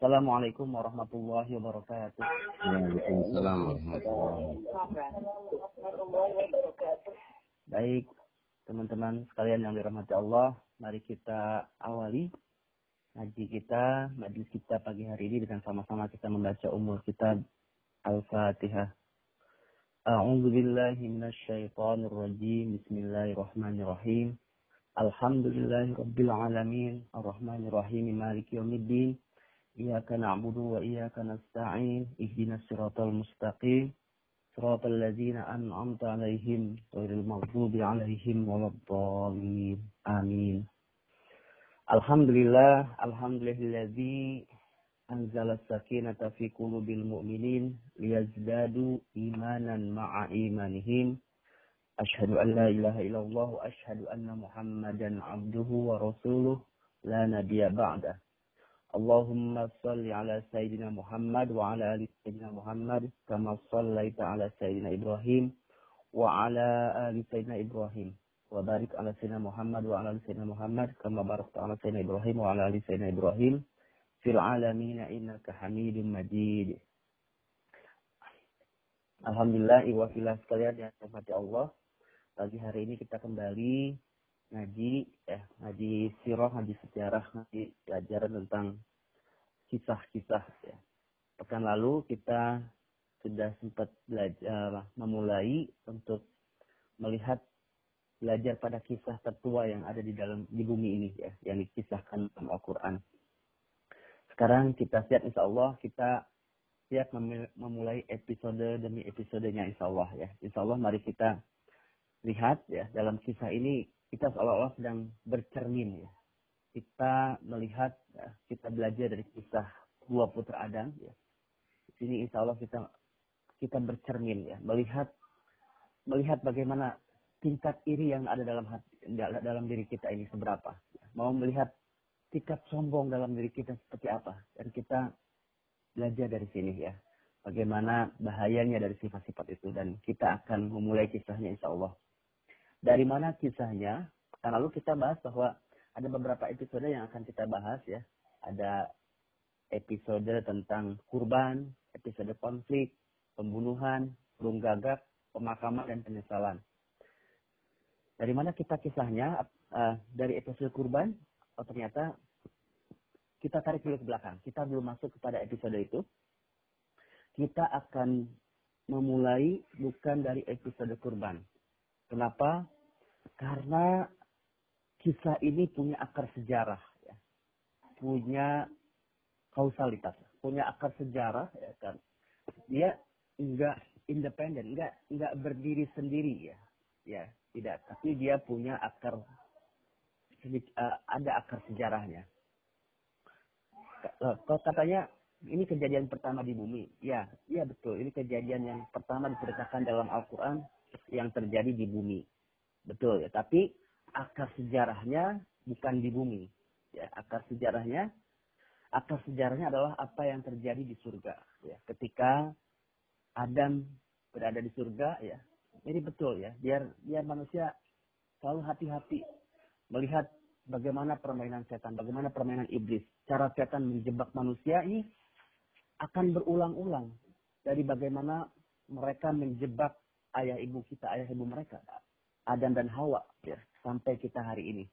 Assalamualaikum warahmatullahi wabarakatuh. Waalaikumsalam warahmatullahi wabarakatuh. Baik, teman-teman sekalian yang dirahmati Allah, mari kita awali ngaji kita, majlis kita pagi hari ini dengan sama-sama kita membaca umur kitab Al-Fatihah. A'udzu billahi minasyaitonir rajim. Bismillahirrahmanirrahim. Alhamdulillahi rabbil alamin. Arrahmanir rahim. Maliki yaumiddin. إياك نعبد وإياك نستعين اهدنا الصراط المستقيم. صراط الذين أنعمت عليهم غير المغضوب عليهم ولا الضالين. آمين. الحمد لله الحمد لله الذي أنزل السكينة في قلوب المؤمنين ليزدادوا إيمانا مع إيمانهم أشهد أن لا إله إلا الله وأشهد أن محمدا عبده ورسوله لا نبي بعده اللهم صل على سيدنا محمد وعلى آل سيدنا محمد كما صليت على سيدنا إبراهيم وعلى آل سيدنا إبراهيم وبارك على سيدنا محمد وعلى آل سيدنا محمد كما باركت على سيدنا إبراهيم وعلى آل سيدنا إبراهيم في العالمين إنك حميد مجيد Alhamdulillah, iwafilah sekalian yang dirahmati Allah. Pagi hari ini kita kembali ngaji eh ngaji sirah ngaji sejarah ngaji pelajaran tentang kisah-kisah ya pekan lalu kita sudah sempat belajar memulai untuk melihat belajar pada kisah tertua yang ada di dalam di bumi ini ya yang dikisahkan dalam Al-Qur'an. Sekarang kita siap insya Allah kita siap memulai episode demi episodenya insya Allah ya. Insya Allah mari kita lihat ya dalam kisah ini kita seolah-olah sedang bercermin ya. Kita melihat, ya, kita belajar dari kisah dua putra Adam ya. Di sini insya Allah kita kita bercermin ya, melihat melihat bagaimana tingkat iri yang ada dalam hati, dalam diri kita ini seberapa. Ya. Mau melihat tingkat sombong dalam diri kita seperti apa. Dan kita belajar dari sini ya. Bagaimana bahayanya dari sifat-sifat itu. Dan kita akan memulai kisahnya insya Allah. Dari mana kisahnya? Karena lalu kita bahas bahwa ada beberapa episode yang akan kita bahas ya. Ada episode tentang kurban, episode konflik, pembunuhan, burung gagak, pemakaman, dan penyesalan. Dari mana kita kisahnya? Uh, dari episode kurban, oh ternyata kita tarik dulu ke belakang. Kita belum masuk kepada episode itu. Kita akan memulai bukan dari episode kurban. Kenapa? Karena kisah ini punya akar sejarah, ya. punya kausalitas, punya akar sejarah, ya kan? Dia enggak independen, enggak enggak berdiri sendiri, ya, ya tidak. Tapi dia punya akar, uh, ada akar sejarahnya. Kalau katanya ini kejadian pertama di bumi, ya, iya betul. Ini kejadian yang pertama diceritakan dalam Al-Quran yang terjadi di bumi. Betul ya, tapi akar sejarahnya bukan di bumi. Ya, akar sejarahnya akar sejarahnya adalah apa yang terjadi di surga ya. Ketika Adam berada di surga ya. Ini betul ya, biar biar manusia selalu hati-hati melihat bagaimana permainan setan, bagaimana permainan iblis. Cara setan menjebak manusia ini akan berulang-ulang dari bagaimana mereka menjebak ayah ibu kita, ayah ibu mereka. Adam dan Hawa ya, sampai kita hari ini.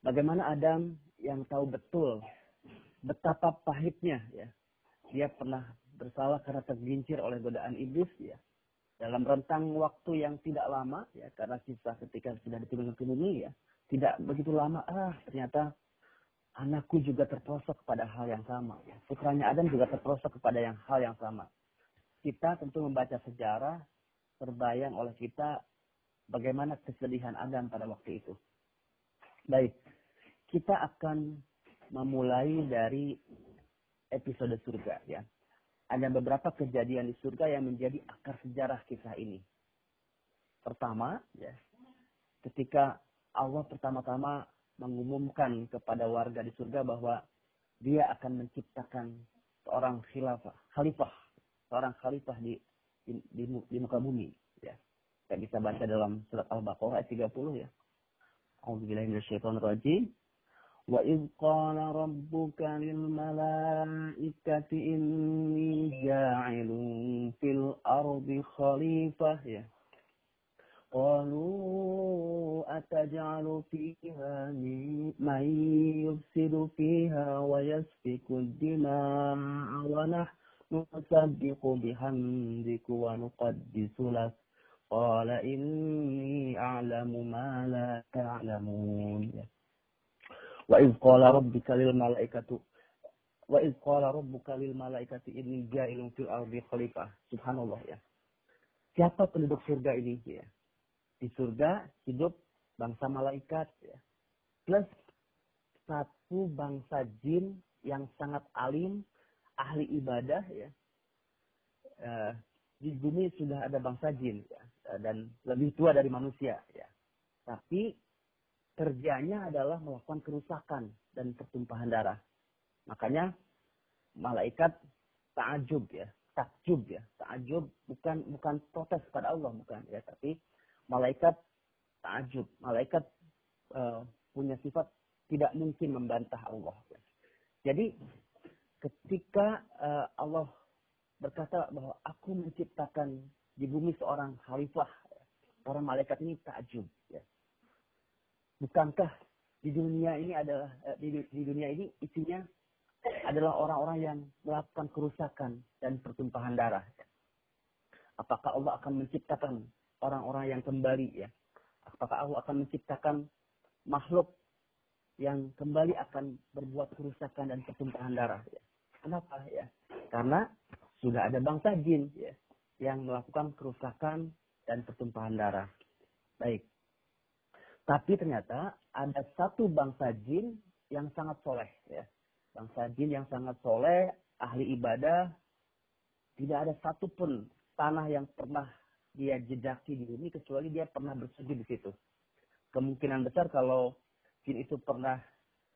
Bagaimana Adam yang tahu betul betapa pahitnya ya. Dia pernah bersalah karena tergincir oleh godaan iblis ya. Dalam rentang waktu yang tidak lama ya karena kisah ketika sudah bumi ya, tidak begitu lama ah ternyata anakku juga terprosok kepada hal yang sama ya. Putranya Adam juga terprosok kepada yang hal yang sama kita tentu membaca sejarah terbayang oleh kita bagaimana kesedihan Adam pada waktu itu. Baik, kita akan memulai dari episode surga ya. Ada beberapa kejadian di surga yang menjadi akar sejarah kisah ini. Pertama, ya, ketika Allah pertama-tama mengumumkan kepada warga di surga bahwa dia akan menciptakan seorang khilafah, khalifah seorang khalifah di di, di, di muka bumi ya kita bisa baca dalam surat al-baqarah ayat 30 ya A'udzubillahi minasyaitonirrajim وإذ قال ربك للملائكة إني جاعل في الأرض خليفة قالوا أتجعل فيها من يفسد فيها ويسفك الدماء ونحن نسبح بحمدك ونقدس لك قال إني أعلم ما لا تعلمون وإذ قال ربك للملائكة وإذ قال ربك للملائكة إني جائل في الأرض خليفة Subhanallah ya. Siapa penduduk surga ini ya? Di surga hidup bangsa malaikat ya. Plus satu bangsa jin yang sangat alim, ahli ibadah ya. Uh, di bumi sudah ada bangsa jin ya, dan lebih tua dari manusia ya. Tapi kerjanya adalah melakukan kerusakan dan pertumpahan darah. Makanya malaikat takjub ya, takjub ya, takjub bukan bukan protes pada Allah bukan ya, tapi malaikat takjub, malaikat uh, punya sifat tidak mungkin membantah Allah. Ya. Jadi ketika uh, Allah berkata bahwa aku menciptakan di bumi seorang khalifah. Para malaikat ini takjub. Ya. Bukankah di dunia ini adalah eh, di, dunia ini isinya adalah orang-orang yang melakukan kerusakan dan pertumpahan darah. Apakah Allah akan menciptakan orang-orang yang kembali ya? Apakah Allah akan menciptakan makhluk yang kembali akan berbuat kerusakan dan pertumpahan darah ya? Kenapa ya? Karena sudah ada bangsa jin ya, yang melakukan kerusakan dan pertumpahan darah. Baik. Tapi ternyata ada satu bangsa jin yang sangat soleh. Ya. Bangsa jin yang sangat soleh, ahli ibadah. Tidak ada satupun tanah yang pernah dia jejaki di bumi kecuali dia pernah bersujud di situ. Kemungkinan besar kalau jin itu pernah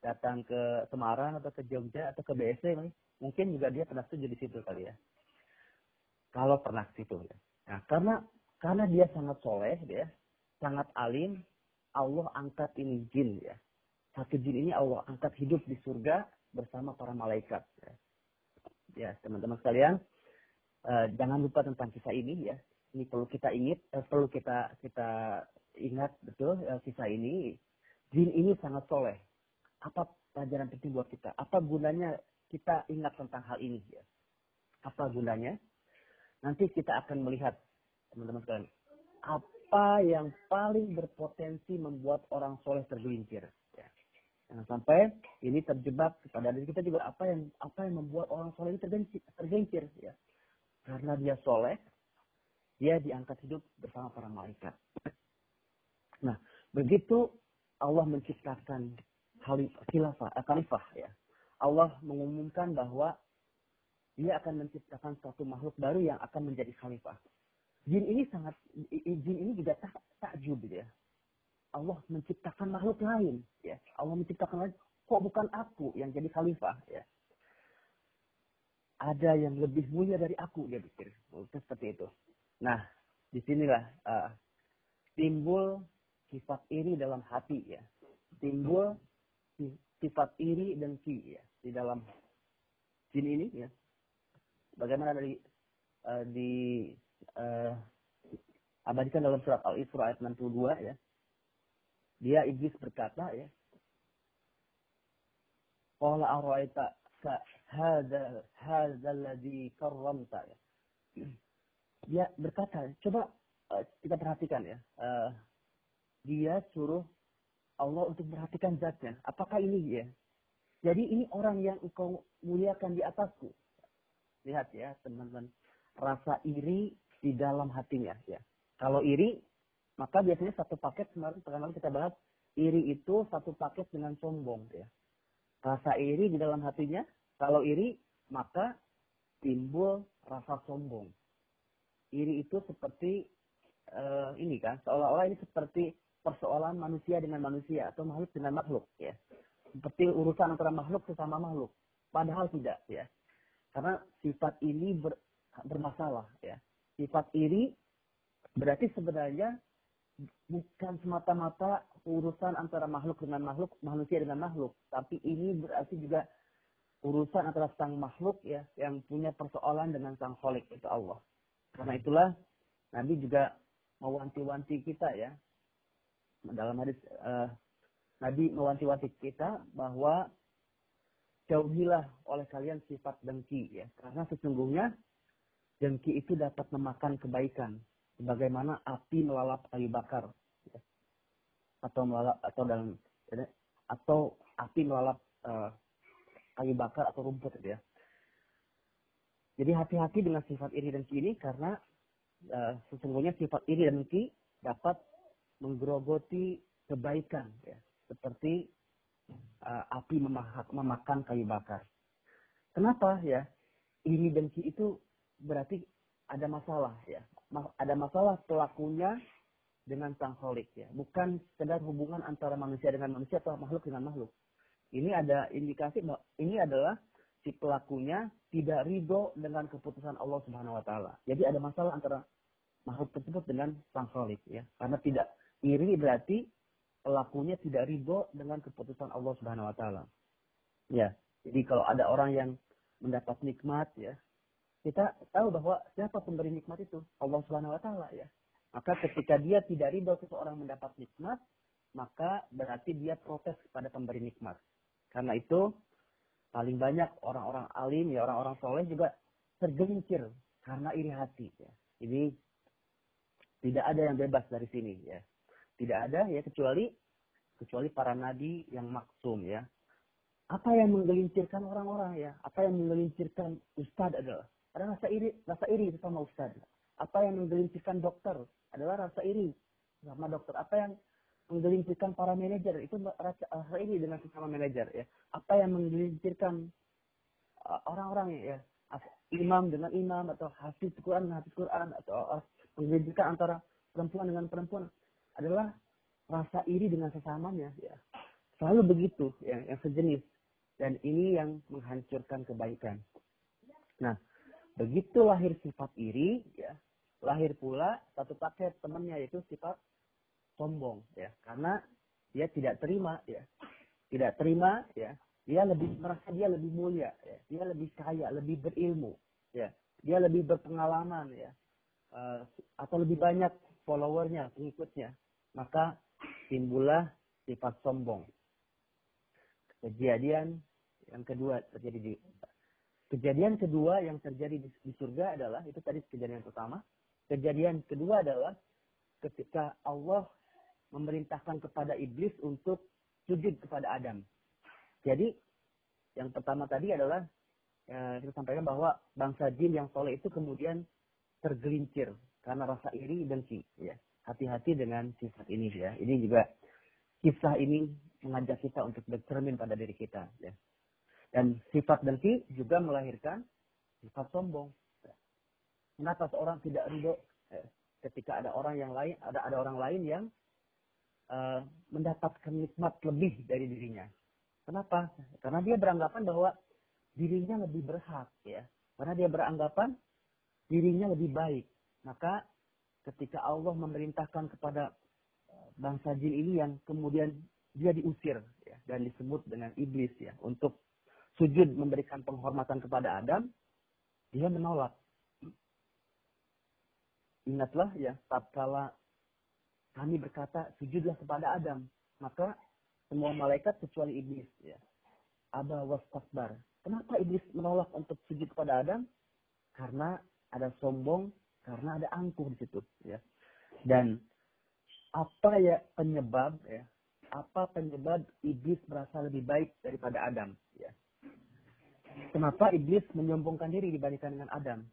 datang ke Semarang atau ke Jogja atau ke BSC, mungkin juga dia pernah sujud di situ kali ya. Kalau pernah situ ya. Nah, karena karena dia sangat soleh, dia sangat alim, Allah angkat ini jin ya. Satu jin ini Allah angkat hidup di surga bersama para malaikat. Ya, ya teman-teman sekalian, uh, jangan lupa tentang kisah ini ya. Ini perlu kita ingat, uh, perlu kita kita ingat betul uh, kisah ini. Jin ini sangat soleh. Apa pelajaran penting buat kita? Apa gunanya kita ingat tentang hal ini ya? Apa gunanya? Nanti kita akan melihat, teman-teman sekalian, apa yang paling berpotensi membuat orang soleh tergelincir. Ya. Jangan sampai ini terjebak kepada diri kita juga apa yang apa yang membuat orang soleh ini tergelincir, ya. Karena dia soleh, dia diangkat hidup bersama para malaikat. Nah, begitu Allah menciptakan khalifah, eh, khalifah ya. Allah mengumumkan bahwa dia akan menciptakan suatu makhluk baru yang akan menjadi khalifah. Jin ini sangat, jin ini juga tak, takjub gitu ya. Allah menciptakan makhluk lain, ya. Allah menciptakan lain, kok bukan aku yang jadi khalifah, ya. Ada yang lebih mulia dari aku, dia pikir. Seperti itu. Nah, di sinilah uh, timbul sifat iri dalam hati, ya. Timbul sifat iri dan ki, ya, di dalam jin ini, ya bagaimana dari uh, di uh, abadikan dalam surat Al-Isra ayat 62 ya. Dia iblis berkata ya. Qala araita hadza hadza alladhi karramta ya. Dia berkata, coba uh, kita perhatikan ya. Uh, dia suruh Allah untuk perhatikan zatnya. Apakah ini ya? Jadi ini orang yang engkau muliakan di atasku. Lihat ya teman-teman. Rasa iri di dalam hatinya ya. Kalau iri, maka biasanya satu paket kemarin pertama kita bahas iri itu satu paket dengan sombong ya. Rasa iri di dalam hatinya, kalau iri maka timbul rasa sombong. Iri itu seperti uh, ini kan, seolah-olah ini seperti persoalan manusia dengan manusia atau makhluk dengan makhluk ya. Seperti urusan antara makhluk sesama makhluk. Padahal tidak ya. Karena sifat ini ber, bermasalah ya. Sifat iri berarti sebenarnya bukan semata-mata urusan antara makhluk dengan makhluk, manusia dengan makhluk, tapi ini berarti juga urusan antara sang makhluk ya yang punya persoalan dengan sang kholik itu Allah. Karena itulah Nabi juga mewanti-wanti kita ya dalam hadis uh, Nabi mewanti-wanti kita bahwa jauhilah oleh kalian sifat dengki ya. Karena sesungguhnya dengki itu dapat memakan kebaikan sebagaimana api melalap kayu bakar ya. atau melalap atau dalam ya, atau api melalap uh, kayu bakar atau rumput ya. Jadi hati-hati dengan sifat iri dan ini karena uh, sesungguhnya sifat iri dan dengki dapat menggerogoti kebaikan ya seperti uh, api memahak, memakan kayu bakar. Kenapa ya? Iri dengki itu berarti ada masalah ya. Ada masalah pelakunya dengan sang holik ya. Bukan sekedar hubungan antara manusia dengan manusia atau makhluk dengan makhluk. Ini ada indikasi ini adalah si pelakunya tidak ridho dengan keputusan Allah Subhanahu wa taala. Jadi ada masalah antara makhluk tersebut dengan sang holik ya. Karena tidak iri berarti pelakunya tidak ridho dengan keputusan Allah Subhanahu wa taala. Ya. Jadi kalau ada orang yang mendapat nikmat ya, kita tahu bahwa siapa pemberi nikmat itu? Allah Subhanahu wa taala ya. Maka ketika dia tidak ridho seseorang mendapat nikmat, maka berarti dia protes kepada pemberi nikmat. Karena itu paling banyak orang-orang alim ya orang-orang soleh juga tergelincir karena iri hati ya. Jadi tidak ada yang bebas dari sini ya. Tidak ada ya kecuali kecuali para nabi yang maksum ya. Apa yang menggelincirkan orang-orang ya? Apa yang menggelincirkan ustadz adalah ada rasa iri, rasa iri sama ustadz. Apa yang menggelincirkan dokter adalah rasa iri sama dokter. Apa yang menggelincirkan para manajer itu rasa, rasa iri dengan sesama manajer ya. Apa yang menggelincirkan orang-orang ya, imam dengan imam atau hafiz Quran dengan hafiz Quran atau uh, menggelincirkan antara perempuan dengan perempuan adalah rasa iri dengan sesamanya ya. Selalu begitu ya, yang sejenis. Dan ini yang menghancurkan kebaikan. Nah, begitu lahir sifat iri ya, lahir pula satu paket temannya yaitu sifat sombong ya. Karena dia tidak terima ya. Tidak terima ya. Dia lebih merasa dia lebih mulia ya. Dia lebih kaya, lebih berilmu ya. Dia lebih berpengalaman ya. Uh, atau lebih banyak followernya, pengikutnya maka timbullah sifat sombong. Kejadian yang kedua terjadi di kejadian kedua yang terjadi di, di surga adalah itu tadi kejadian pertama. Kejadian kedua adalah ketika Allah memerintahkan kepada iblis untuk sujud kepada Adam. Jadi yang pertama tadi adalah ya, kita sampaikan bahwa bangsa jin yang soleh itu kemudian tergelincir karena rasa iri dan. Ya hati-hati dengan sifat ini ya. Ini juga kisah ini mengajak kita untuk bercermin pada diri kita ya. Dan sifat dengki juga melahirkan sifat sombong. Kenapa seorang tidak ridho ya, ketika ada orang yang lain ada ada orang lain yang uh, mendapatkan nikmat lebih dari dirinya. Kenapa? Karena dia beranggapan bahwa dirinya lebih berhak ya. Karena dia beranggapan dirinya lebih baik. Maka ketika Allah memerintahkan kepada eh, bangsa jin ini yang kemudian dia diusir ya, dan disebut dengan iblis ya untuk sujud memberikan penghormatan kepada Adam dia menolak. Ingatlah ya tatkala kami berkata sujudlah kepada Adam maka semua malaikat kecuali iblis ya. Aba kenapa iblis menolak untuk sujud kepada Adam? Karena ada sombong karena ada angkuh di situ ya. Dan apa ya penyebab ya? Apa penyebab iblis merasa lebih baik daripada Adam ya? Kenapa iblis menyombongkan diri dibandingkan dengan Adam?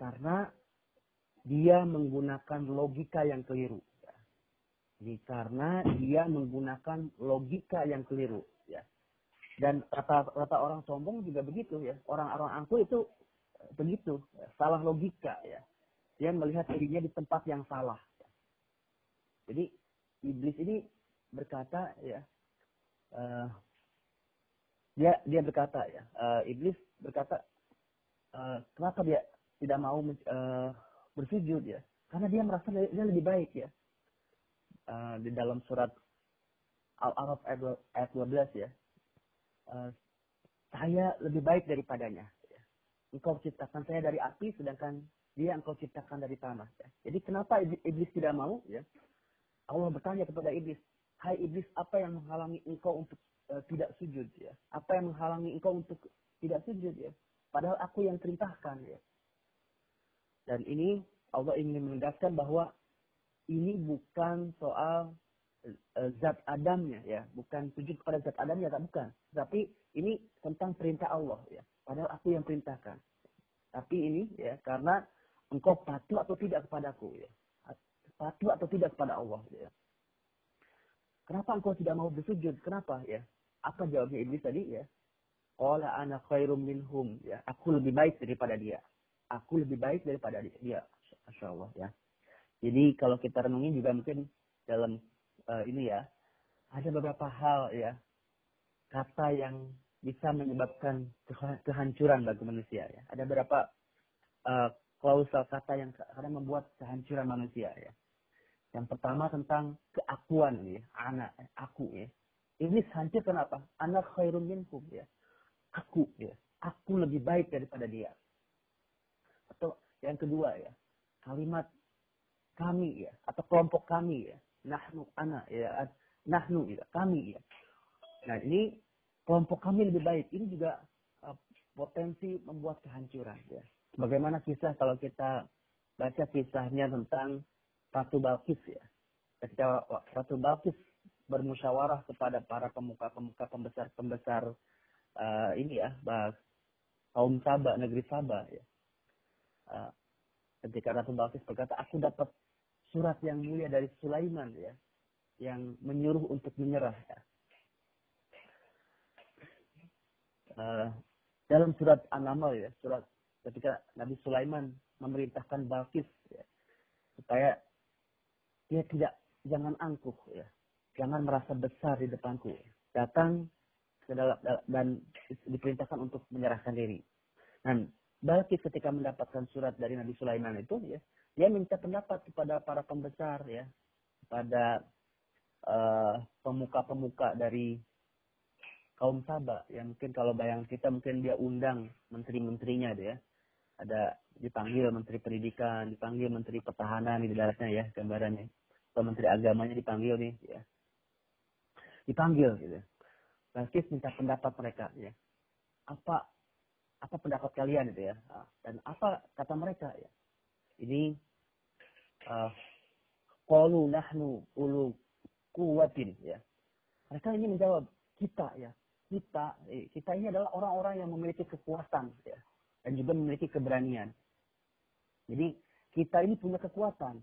Karena dia menggunakan logika yang keliru ya. Jadi karena dia menggunakan logika yang keliru ya. Dan rata-rata orang sombong juga begitu ya. Orang-orang angkuh itu begitu, salah logika ya. Dia melihat dirinya di tempat yang salah. Jadi iblis ini berkata ya, uh, dia dia berkata ya, uh, iblis berkata uh, kenapa dia tidak mau uh, bersujud ya? Karena dia merasa dia lebih baik ya. uh, di dalam surat Al-Araf ayat 12 ya. Uh, saya lebih baik daripadanya. Engkau ciptakan saya dari api, sedangkan dia engkau ciptakan dari tanah. Ya. Jadi kenapa iblis tidak mau? Ya. Allah bertanya kepada iblis, Hai iblis, apa yang menghalangi engkau untuk uh, tidak sujud? Ya? Apa yang menghalangi engkau untuk tidak sujud? Ya? Padahal aku yang perintahkan. Ya. Dan ini Allah ingin menegaskan bahwa ini bukan soal uh, zat Adamnya ya, bukan sujud kepada zat Adamnya, tak bukan. Tapi ini tentang perintah Allah ya. Padahal aku yang perintahkan. Tapi ini ya karena engkau patuh atau tidak kepadaku ya. Patuh atau tidak kepada Allah ya. Kenapa engkau tidak mau bersujud? Kenapa ya? Apa jawabnya iblis tadi ya? Qala ana khairum minhum ya. Aku lebih baik daripada dia. Aku lebih baik daripada dia. Masya Allah ya. Jadi kalau kita renungi juga mungkin dalam uh, ini ya ada beberapa hal ya kata yang bisa menyebabkan kehancuran bagi manusia ya. Ada beberapa uh, klausal kata yang kadang membuat kehancuran manusia ya. Yang pertama tentang keakuan ya, anak, aku ya. Ini hancur kenapa? Anak khairun minhum ya. Aku ya. Aku lebih baik daripada dia. Atau yang kedua ya, kalimat kami ya atau kelompok kami ya. Nahnu anak ya. Nahnu ya, kami ya. Nah, ini kelompok kami lebih baik. Ini juga uh, potensi membuat kehancuran ya. Bagaimana kisah kalau kita baca kisahnya tentang Ratu Balkis ya. Ketika Ratu Balkis bermusyawarah kepada para pemuka-pemuka pembesar-pembesar uh, ini ya, bahas kaum Saba, negeri Saba ya. Uh, ketika Ratu Balkis berkata, aku dapat surat yang mulia dari Sulaiman ya, yang menyuruh untuk menyerah ya. Uh, dalam surat An-Naml ya, surat ketika Nabi Sulaiman memerintahkan Balkis ya, supaya dia tidak jangan angkuh ya jangan merasa besar di depanku. Datang ke dalam dan diperintahkan untuk menyerahkan diri. Dan Balkis ketika mendapatkan surat dari Nabi Sulaiman itu ya dia minta pendapat kepada para pembesar ya kepada uh, pemuka-pemuka dari kaum Sabah yang mungkin kalau bayang kita mungkin dia undang menteri-menterinya dia ada dipanggil menteri pendidikan, dipanggil menteri pertahanan di daratnya ya gambarannya. Atau menteri agamanya dipanggil nih ya. Dipanggil gitu. Balkis minta pendapat mereka ya. Apa apa pendapat kalian itu ya? Dan apa kata mereka ya? Ini uh, nahnu ulu kuwatin ya. Mereka ini menjawab kita ya. Kita eh, kita ini adalah orang-orang yang memiliki kekuatan ya dan juga memiliki keberanian. Jadi kita ini punya kekuatan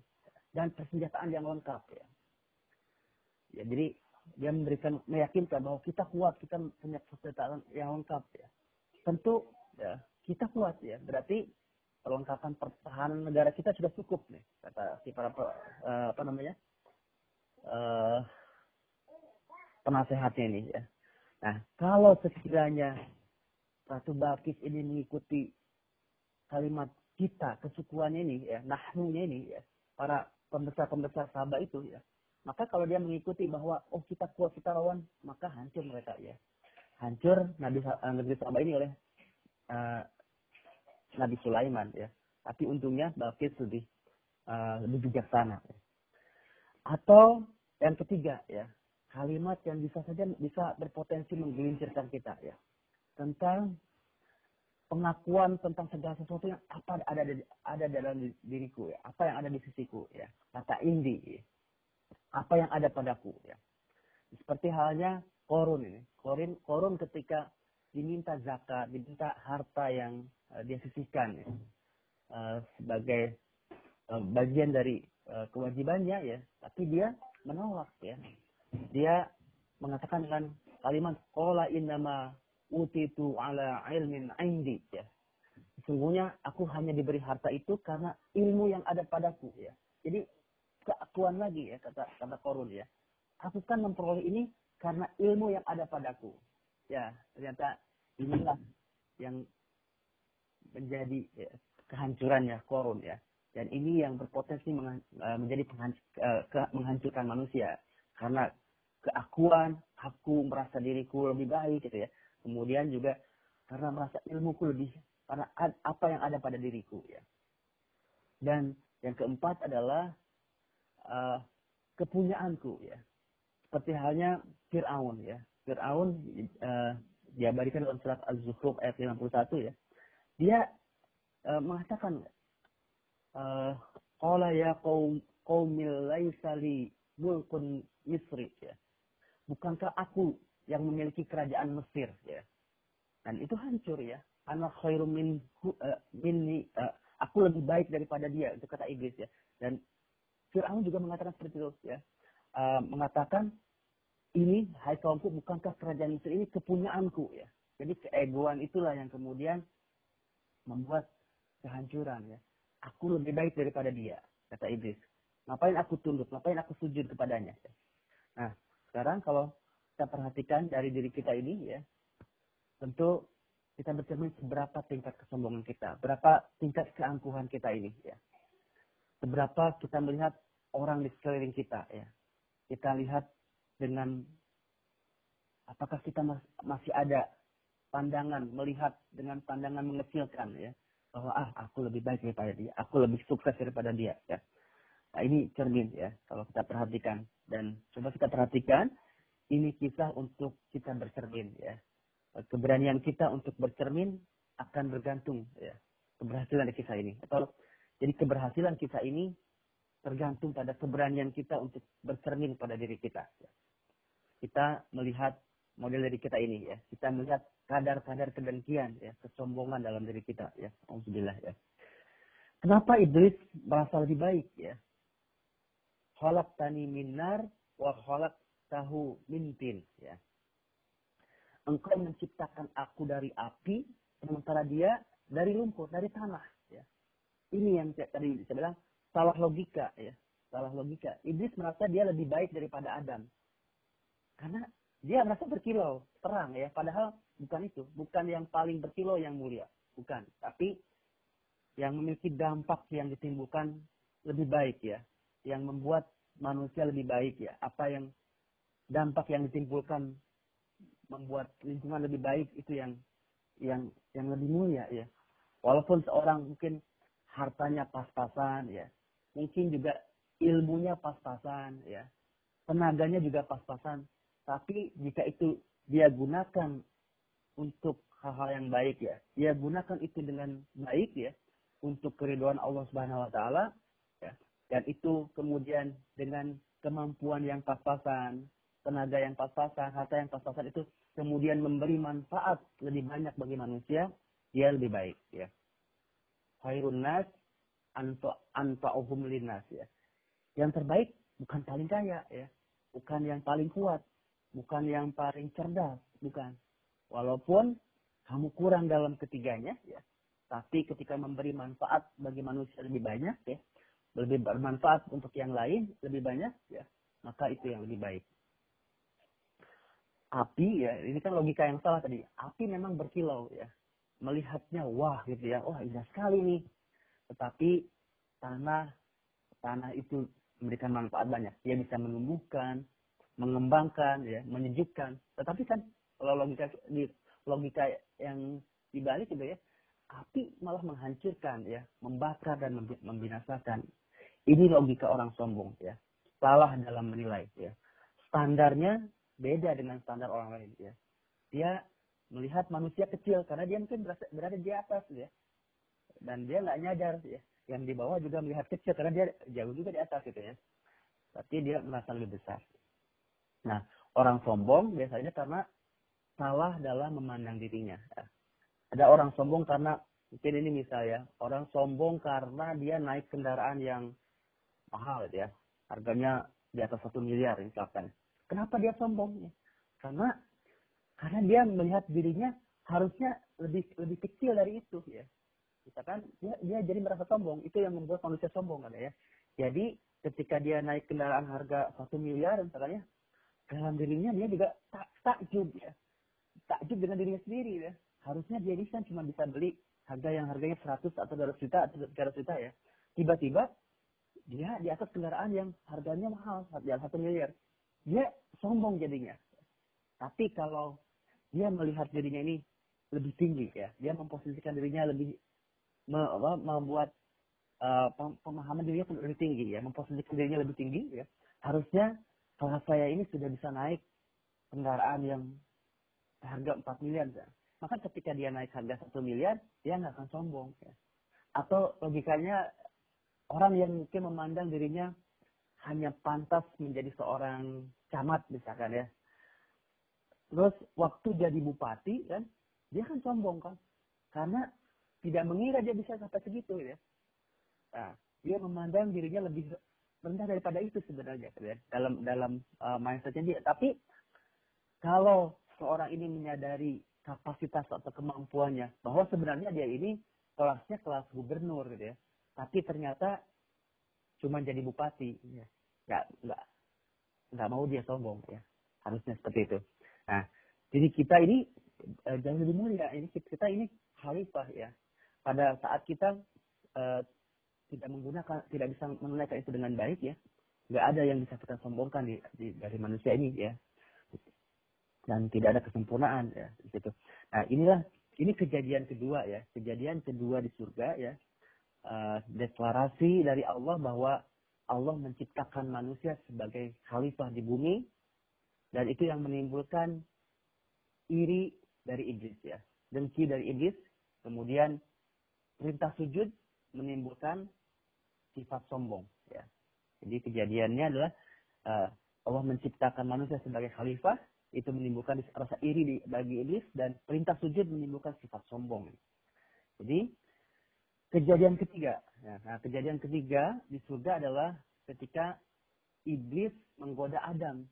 dan persenjataan yang lengkap ya. Ya, jadi dia memberikan meyakinkan bahwa kita kuat, kita punya persenjataan yang lengkap ya. Tentu ya, kita kuat ya. Berarti perlengkapan pertahanan negara kita sudah cukup nih kata si para uh, apa namanya? Uh, penasehatnya ini ya. Nah, kalau sekiranya Ratu Bakis ini mengikuti kalimat kita, kesukuannya ini, ya, nahnunya ini, ya, para pembesar-pembesar sahabat itu, ya, maka kalau dia mengikuti bahwa, oh kita kuat, kita lawan, maka hancur mereka, ya. Hancur Nabi, uh, negeri sahabat ini oleh uh, Nabi Sulaiman, ya. Tapi untungnya Balkis lebih, uh, lebih bijaksana. Ya. Atau yang ketiga, ya, kalimat yang bisa saja bisa berpotensi menggelincirkan kita, ya. Tentang pengakuan tentang segala sesuatu yang apa ada ada dalam diriku ya apa yang ada di sisiku ya kata indi ya. apa yang ada padaku ya seperti halnya korun ini korun korun ketika diminta zakat diminta harta yang uh, dia sisihkan ya. uh, sebagai uh, bagian dari uh, kewajibannya ya tapi dia menolak ya dia mengatakan dengan kalimat qala innama utitu ala ilmin indi ya. Sesungguhnya aku hanya diberi harta itu karena ilmu yang ada padaku ya. Jadi keakuan lagi ya kata kata Korun ya. Aku kan memperoleh ini karena ilmu yang ada padaku. Ya, ternyata inilah yang menjadi ya, kehancurannya Korun ya. Dan ini yang berpotensi eh, menjadi eh, menghancurkan manusia. Karena keakuan, aku merasa diriku lebih baik gitu ya. Kemudian juga karena merasa ilmuku lebih, karena apa yang ada pada diriku ya. Dan yang keempat adalah uh, kepunyaanku ya. Seperti halnya Fir'aun ya. Fir'aun uh, diabadikan dalam surat Az-Zukhruf ayat 51 ya. Dia uh, mengatakan uh, qala ya qaum qaumil laisa li mulkun misri ya. Bukankah aku yang memiliki kerajaan Mesir ya. Dan itu hancur ya. Anak khairum min uh, minni uh, aku lebih baik daripada dia itu kata iblis ya. Dan Fir'aun juga mengatakan seperti itu ya. Uh, mengatakan ini hai kaumku bukankah kerajaan Mesir ini kepunyaanku ya. Jadi keegoan itulah yang kemudian membuat kehancuran ya. Aku lebih baik daripada dia, kata iblis. Ngapain aku tunduk, ngapain aku sujud kepadanya. Ya. Nah, sekarang kalau kita perhatikan dari diri kita ini ya, tentu kita bercermin seberapa tingkat kesombongan kita, berapa tingkat keangkuhan kita ini ya. Seberapa kita melihat orang di sekeliling kita ya. Kita lihat dengan apakah kita masih ada pandangan melihat dengan pandangan mengecilkan ya bahwa ah aku lebih baik daripada dia, aku lebih sukses daripada dia ya. Nah, ini cermin ya kalau kita perhatikan dan coba kita perhatikan ini kisah untuk kita bercermin ya. Keberanian kita untuk bercermin akan bergantung ya keberhasilan dari kisah ini atau jadi keberhasilan kisah ini tergantung pada keberanian kita untuk bercermin pada diri kita. Ya kita melihat model dari kita ini ya. Kita melihat kadar-kadar kedengkian ya, kesombongan dalam diri kita ya. Alhamdulillah ya. Kenapa iblis merasa lebih baik ya? Khalaq tani minar wa khalaq tahu mintin ya. Engkau menciptakan aku dari api, sementara dia dari lumpur, dari tanah ya. Ini yang tadi saya bilang salah logika ya, salah logika. Iblis merasa dia lebih baik daripada Adam. Karena dia merasa berkilau, terang ya. Padahal bukan itu. Bukan yang paling berkilau yang mulia. Bukan. Tapi yang memiliki dampak yang ditimbulkan lebih baik ya. Yang membuat manusia lebih baik ya. Apa yang dampak yang ditimbulkan membuat lingkungan lebih baik itu yang yang yang lebih mulia ya. Walaupun seorang mungkin hartanya pas-pasan ya. Mungkin juga ilmunya pas-pasan ya. Tenaganya juga pas-pasan tapi jika itu dia gunakan untuk hal-hal yang baik ya, dia gunakan itu dengan baik ya, untuk keriduan Allah Subhanahu wa taala. Dan itu kemudian dengan kemampuan yang pas-pasan, tenaga yang pas-pasan, harta yang pas-pasan itu kemudian memberi manfaat lebih banyak bagi manusia, dia lebih baik ya. Khairun nas anfa'uhum linnas ya. Yang terbaik bukan paling kaya ya, bukan yang paling kuat, bukan yang paling cerdas, bukan. Walaupun kamu kurang dalam ketiganya, ya, tapi ketika memberi manfaat bagi manusia lebih banyak, ya, lebih bermanfaat untuk yang lain lebih banyak, ya, maka itu yang lebih baik. Api, ya, ini kan logika yang salah tadi. Api memang berkilau, ya, melihatnya wah gitu ya, wah indah sekali nih. Tetapi tanah, tanah itu memberikan manfaat banyak. Dia bisa menumbuhkan, mengembangkan, ya, menyejukkan. Tetapi kan kalau logika di logika yang dibalik itu ya, api malah menghancurkan, ya, membakar dan membinasakan. Ini logika orang sombong, ya. Salah dalam menilai, ya. Standarnya beda dengan standar orang lain, ya. Dia melihat manusia kecil karena dia mungkin berada, berada di atas, ya. Dan dia nggak nyadar, ya. Yang di bawah juga melihat kecil karena dia jauh juga di atas, gitu ya. Tapi dia merasa lebih besar. Nah, orang sombong biasanya karena salah dalam memandang dirinya. Ya. Ada orang sombong karena mungkin ini misalnya orang sombong karena dia naik kendaraan yang mahal ya, harganya di atas satu miliar misalkan. Kenapa dia sombong? Karena karena dia melihat dirinya harusnya lebih lebih kecil dari itu ya. Misalkan dia, dia jadi merasa sombong, itu yang membuat manusia sombong kan ya. Jadi ketika dia naik kendaraan harga satu miliar misalnya, dalam dirinya dia juga tak takjub ya takjub dengan dirinya sendiri ya harusnya dia bisa cuma bisa beli harga yang harganya 100 atau 200 juta atau 300 juta ya tiba-tiba dia di atas kendaraan yang harganya mahal, harga satu miliar. Dia sombong jadinya. Tapi kalau dia melihat dirinya ini lebih tinggi ya, dia memposisikan dirinya lebih me, apa, membuat uh, pemahaman dirinya lebih tinggi ya, memposisikan dirinya lebih tinggi ya. Harusnya kalau saya ini sudah bisa naik kendaraan yang harga 4 miliar. Ya. Maka ketika dia naik harga 1 miliar, dia nggak akan sombong. Ya. Atau logikanya orang yang mungkin memandang dirinya hanya pantas menjadi seorang camat misalkan ya. Terus waktu jadi bupati kan, dia kan sombong kan. Karena tidak mengira dia bisa sampai segitu ya. Nah, dia memandang dirinya lebih rendah daripada itu sebenarnya ya. dalam dalam uh, mindsetnya dia. Tapi kalau seorang ini menyadari kapasitas atau kemampuannya bahwa sebenarnya dia ini kelasnya kelas gubernur gitu ya. Tapi ternyata cuma jadi bupati ya. Nggak, nggak, nggak mau dia sombong ya. Harusnya seperti itu. Nah, jadi kita ini uh, jangan lebih mulia. Ini kita ini khalifah ya. Pada saat kita uh, tidak menggunakan, tidak bisa menunaikan itu dengan baik ya, nggak ada yang bisa kita sombongkan di, di dari manusia ini ya dan tidak ada kesempurnaan ya di situ. Nah inilah ini kejadian kedua ya, kejadian kedua di surga ya, uh, deklarasi dari Allah bahwa Allah menciptakan manusia sebagai khalifah di bumi dan itu yang menimbulkan iri dari iblis ya, dengki dari iblis, kemudian perintah sujud menimbulkan sifat sombong ya. Jadi kejadiannya adalah uh, Allah menciptakan manusia sebagai khalifah itu menimbulkan rasa iri bagi iblis dan perintah sujud menimbulkan sifat sombong. Jadi kejadian ketiga, ya, nah kejadian ketiga di surga adalah ketika iblis menggoda Adam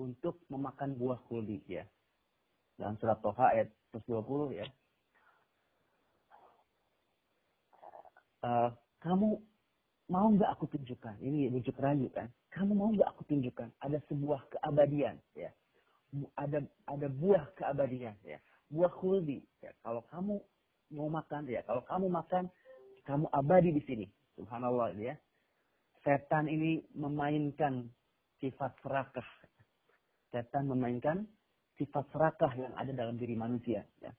untuk memakan buah kuldi ya. Dalam surat Toha ayat 120 ya. Uh, kamu mau nggak aku tunjukkan? Ini bujuk rayu kan. Kamu mau nggak aku tunjukkan? Ada sebuah keabadian ya ada ada buah keabadian ya buah khuldi ya kalau kamu mau makan ya kalau kamu makan kamu abadi di sini. Subhanallah ya. Setan ini memainkan sifat serakah. Setan memainkan sifat serakah yang ada dalam diri manusia ya.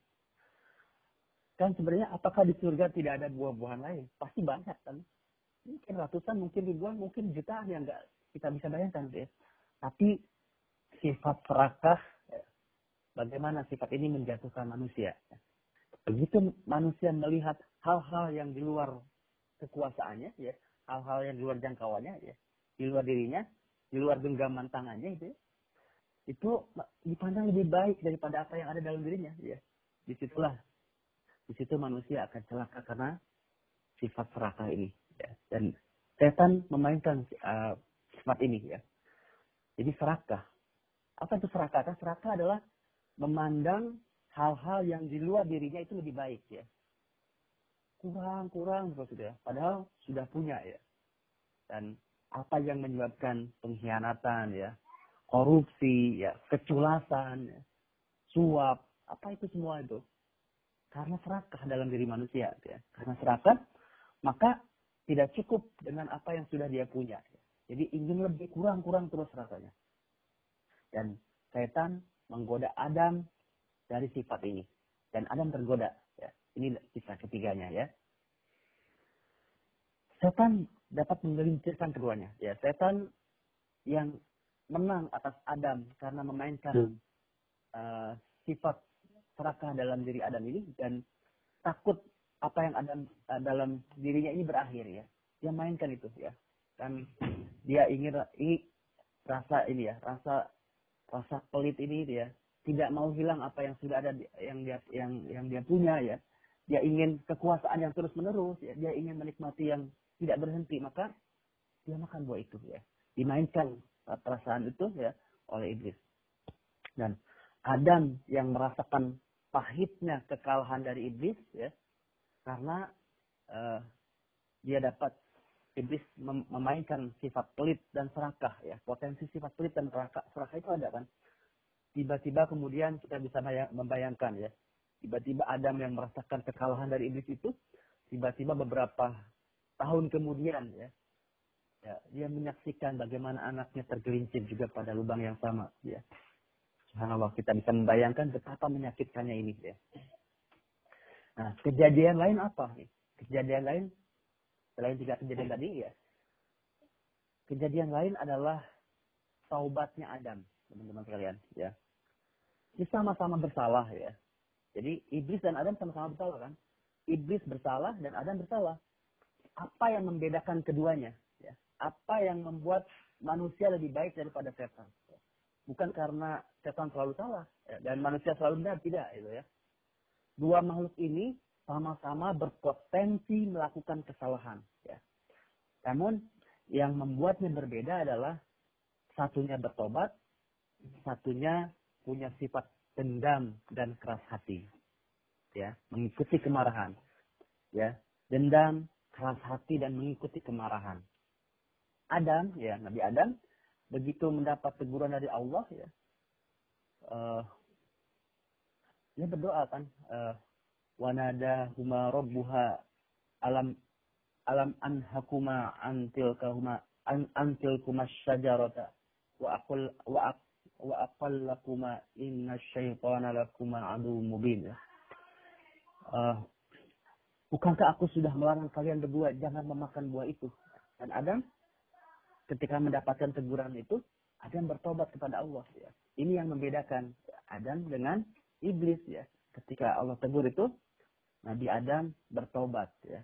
Kan sebenarnya apakah di surga tidak ada buah-buahan lain? Pasti banyak kan? Mungkin ratusan mungkin ribuan mungkin jutaan yang enggak kita bisa bayangkan ya. Tapi sifat serakah, bagaimana sifat ini menjatuhkan manusia. Begitu manusia melihat hal-hal yang di luar kekuasaannya, ya, hal-hal yang di luar jangkauannya, ya, di luar dirinya, di luar genggaman tangannya, itu, ya, itu dipandang lebih baik daripada apa yang ada dalam dirinya. Ya. Di situlah, di situ manusia akan celaka karena sifat serakah ini. Ya. Dan setan memainkan uh, sifat ini. ya. Jadi serakah apa itu serakah? Serakah adalah memandang hal-hal yang di luar dirinya itu lebih baik ya. Kurang, kurang sudah. Padahal sudah punya ya. Dan apa yang menyebabkan pengkhianatan ya, korupsi ya, keculasan, ya, suap, apa itu semua itu? Karena serakah dalam diri manusia ya. Karena serakah, maka tidak cukup dengan apa yang sudah dia punya. Ya. Jadi ingin lebih kurang-kurang terus rasanya. Dan setan menggoda Adam dari sifat ini. Dan Adam tergoda. Ini kisah ketiganya ya. Setan dapat menggelincirkan keduanya. Ya, setan yang menang atas Adam karena memainkan hmm. uh, sifat serakah dalam diri Adam ini dan takut apa yang ada uh, dalam dirinya ini berakhir ya. Dia mainkan itu ya. Dan dia ingin ini rasa ini ya, rasa rasa pelit ini dia tidak mau hilang apa yang sudah ada yang dia yang yang dia punya ya dia ingin kekuasaan yang terus menerus ya dia ingin menikmati yang tidak berhenti maka dia makan buah itu ya. Dimainkan perasaan itu ya oleh iblis. Dan Adam yang merasakan pahitnya kekalahan dari iblis ya karena uh, dia dapat iblis memainkan sifat pelit dan serakah ya. Potensi sifat pelit dan serakah serakah itu ada kan? Tiba-tiba kemudian kita bisa membayangkan ya tiba-tiba Adam yang merasakan kekalahan dari iblis itu tiba-tiba beberapa tahun kemudian ya, ya dia menyaksikan bagaimana anaknya tergelincir juga pada lubang yang sama ya. Subhanallah kita bisa membayangkan betapa menyakitkannya ini ya. Nah kejadian lain apa? Kejadian lain selain tiga kejadian tadi ya. Kejadian lain adalah taubatnya Adam teman-teman sekalian ya. Ini sama-sama bersalah ya jadi iblis dan Adam sama-sama bersalah kan iblis bersalah dan Adam bersalah apa yang membedakan keduanya apa yang membuat manusia lebih baik daripada setan. Bukan karena setan selalu salah ya, dan manusia selalu benar, tidak itu ya. Dua makhluk ini sama-sama berpotensi melakukan kesalahan. Ya. Namun yang membuatnya berbeda adalah satunya bertobat, satunya punya sifat dendam dan keras hati. Ya, mengikuti kemarahan. Ya, dendam, keras hati dan mengikuti kemarahan. Adam, ya Nabi Adam, begitu mendapat teguran dari Allah, ya, uh, dia berdoa kan, uh, wanada huma robbuha alam alam anhakuma antil kahuma an, antil kuma syajarata wa akul wa ak, wa aqallakuma inna syaitana lakuma adu mubin. Uh, bukankah aku sudah melarang kalian berdua jangan memakan buah itu? Dan Adam ketika mendapatkan teguran itu, Adam bertobat kepada Allah. Ya. Ini yang membedakan Adam dengan iblis. ya. Ketika Allah tegur itu, Nabi Adam bertobat. ya.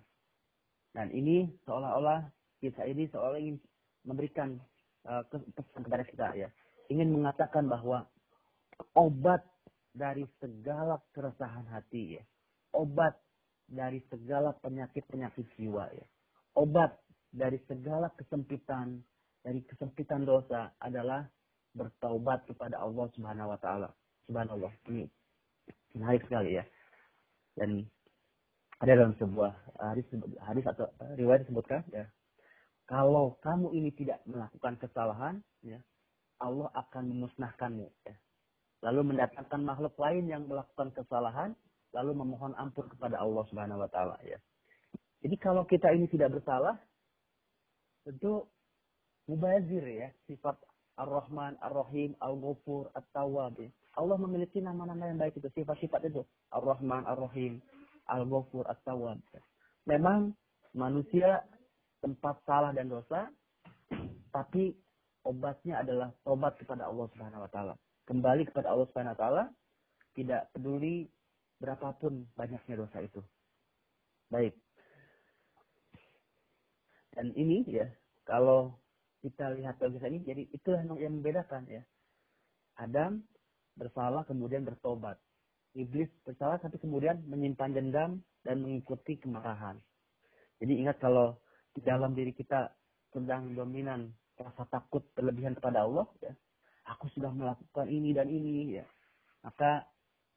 Dan ini seolah-olah kisah ini seolah ingin memberikan uh, kepada kita ya. Ingin mengatakan bahwa obat dari segala keresahan hati ya. Obat dari segala penyakit-penyakit jiwa ya. Obat dari segala kesempitan, dari kesempitan dosa adalah bertaubat kepada Allah Subhanahu wa taala. Subhanallah. Ini menarik sekali ya. Dan ada dalam sebuah hadis hadis atau riwayat disebutkan ya. Kalau kamu ini tidak melakukan kesalahan ya, Allah akan memusnahkanmu ya. Lalu mendatangkan makhluk lain yang melakukan kesalahan lalu memohon ampun kepada Allah Subhanahu wa taala ya. Jadi kalau kita ini tidak bersalah tentu mubazir ya, sifat Ar-Rahman, Ar-Rahim, Al-Ghafur, At-Tawwab. Ya. Allah memiliki nama-nama yang baik itu, sifat-sifat itu. Ar-Rahman, Ar-Rahim, Al-Ghafur, At-Tawwab. Ya. Memang manusia tempat salah dan dosa, tapi obatnya adalah tobat kepada Allah Subhanahu wa taala. Kembali kepada Allah Subhanahu wa taala, tidak peduli berapapun banyaknya dosa itu. Baik. Dan ini ya, kalau kita lihat kisah ini, jadi itulah yang membedakan ya. Adam bersalah kemudian bertobat. Iblis bersalah tapi kemudian menyimpan dendam dan mengikuti kemarahan. Jadi ingat kalau di dalam diri kita sedang dominan rasa takut berlebihan kepada Allah, ya, aku sudah melakukan ini dan ini, ya, maka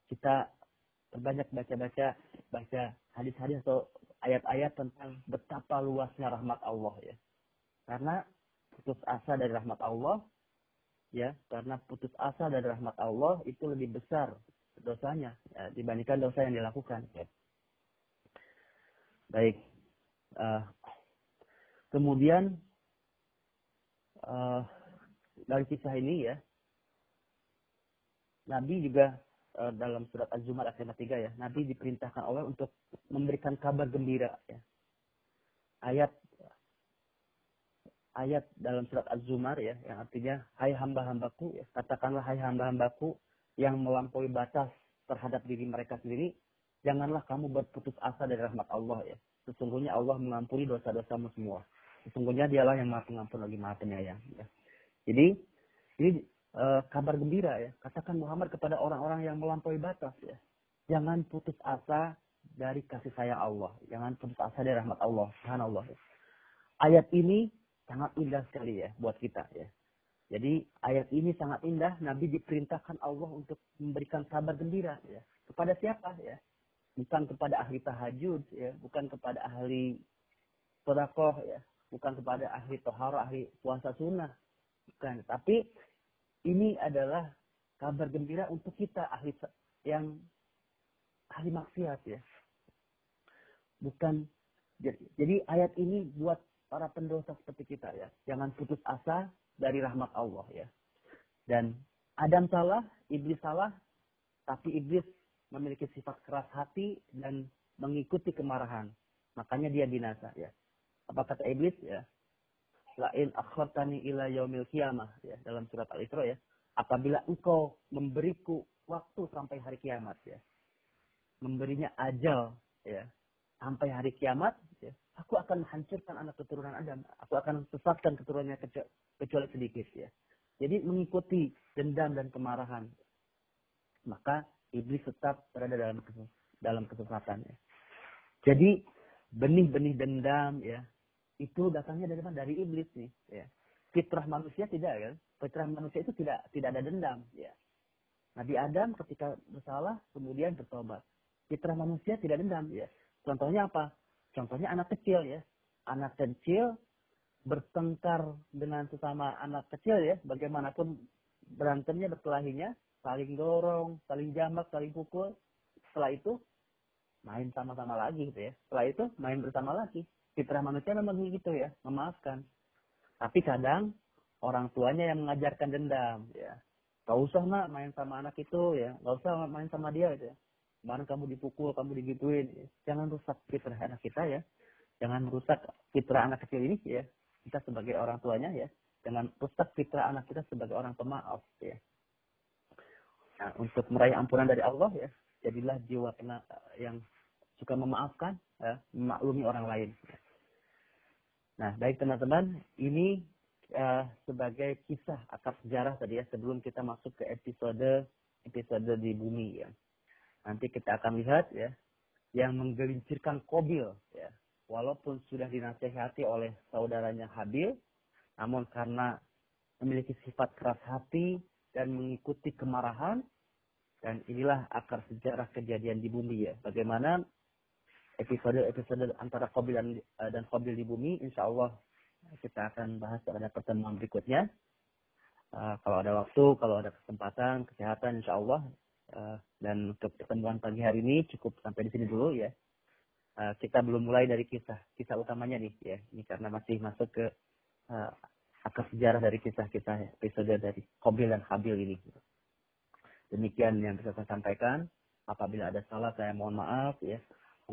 kita terbanyak baca-baca baca hadis-hadis atau ayat-ayat tentang betapa luasnya rahmat Allah ya. Karena putus asa dari rahmat Allah, ya, karena putus asa dari rahmat Allah itu lebih besar dosanya ya, dibandingkan dosa yang dilakukan. Ya. Baik. Uh, kemudian uh, dari kisah ini ya, Nabi juga uh, dalam surat Az-Zumar ayat 3 ya, Nabi diperintahkan Allah untuk memberikan kabar gembira ya. Ayat ayat dalam surat Az-Zumar ya, yang artinya, hai hamba-hambaku, ya, katakanlah hai hamba-hambaku yang melampaui batas terhadap diri mereka sendiri, janganlah kamu berputus asa dari rahmat Allah ya. Sesungguhnya Allah mengampuni dosa-dosamu semua. Sesungguhnya dialah yang maha pengampun lagi maha penyayang. Ya. Jadi, ini e, kabar gembira ya. Katakan Muhammad kepada orang-orang yang melampaui batas ya. Jangan putus asa dari kasih sayang Allah. Jangan putus asa dari rahmat Allah. Subhanallah. Ya. Ayat ini sangat indah sekali ya buat kita ya. Jadi ayat ini sangat indah. Nabi diperintahkan Allah untuk memberikan kabar gembira ya. Kepada siapa ya? Bukan kepada ahli tahajud ya, bukan kepada ahli sodakoh ya, bukan kepada ahli tohara, ahli puasa sunnah. Bukan. Tapi ini adalah kabar gembira untuk kita ahli yang ahli maksiat ya. Bukan Jadi, jadi ayat ini buat para pendosa seperti kita ya. Jangan putus asa dari rahmat Allah ya. Dan Adam salah, iblis salah, tapi iblis memiliki sifat keras hati dan mengikuti kemarahan. Makanya dia binasa ya. Apa kata iblis ya? Lain akhartani ila yaumil kiamah ya dalam surat Al-Isra ya. Apabila engkau memberiku waktu sampai hari kiamat ya. Memberinya ajal ya sampai hari kiamat ya, aku akan menghancurkan anak keturunan Adam. Aku akan sesatkan keturunannya kecuali sedikit ya. Jadi mengikuti dendam dan kemarahan. Maka iblis tetap berada dalam dalam kesesatan ya. Jadi benih-benih dendam ya itu datangnya dari mana? Dari iblis nih ya. Fitrah manusia tidak kan? Fitrah manusia itu tidak tidak ada dendam ya. Nabi Adam ketika bersalah kemudian bertobat. Fitrah manusia tidak dendam ya. Contohnya apa? Contohnya anak kecil ya. Anak kecil bertengkar dengan sesama anak kecil ya. Bagaimanapun berantemnya, berkelahinya, saling dorong, saling jamak, saling pukul. Setelah itu main sama-sama lagi gitu ya. Setelah itu main bersama lagi. Fitrah manusia memang begitu ya, memaafkan. Tapi kadang orang tuanya yang mengajarkan dendam ya. Gak usah nak main sama anak itu ya, gak usah main sama dia gitu ya. Kemarin kamu dipukul, kamu digituin. Jangan rusak fitrah anak kita ya. Jangan rusak fitrah anak kecil ini ya. Kita sebagai orang tuanya ya. Jangan rusak fitrah anak kita sebagai orang pemaaf ya. Nah, untuk meraih ampunan dari Allah ya, jadilah jiwa kena, yang suka memaafkan, ya, memaklumi orang lain. Nah, baik teman-teman, ini uh, sebagai kisah akar sejarah tadi ya sebelum kita masuk ke episode episode di bumi ya. Nanti kita akan lihat ya yang menggelincirkan Kobil ya. Walaupun sudah dinasehati oleh saudaranya Habil, namun karena memiliki sifat keras hati dan mengikuti kemarahan, dan inilah akar sejarah kejadian di bumi ya. Bagaimana episode-episode antara Kobil dan, eh, dan Kobil di bumi, insya Allah kita akan bahas pada pertemuan berikutnya. Uh, kalau ada waktu, kalau ada kesempatan, kesehatan, insya Allah Uh, dan untuk pertemuan pagi hari ini cukup sampai di sini dulu ya. Uh, kita belum mulai dari kisah kisah utamanya nih ya. Ini karena masih masuk ke uh, akar sejarah dari kisah-kisah episode dari Qabil dan Habil ini. Demikian yang bisa saya sampaikan. Apabila ada salah saya mohon maaf ya.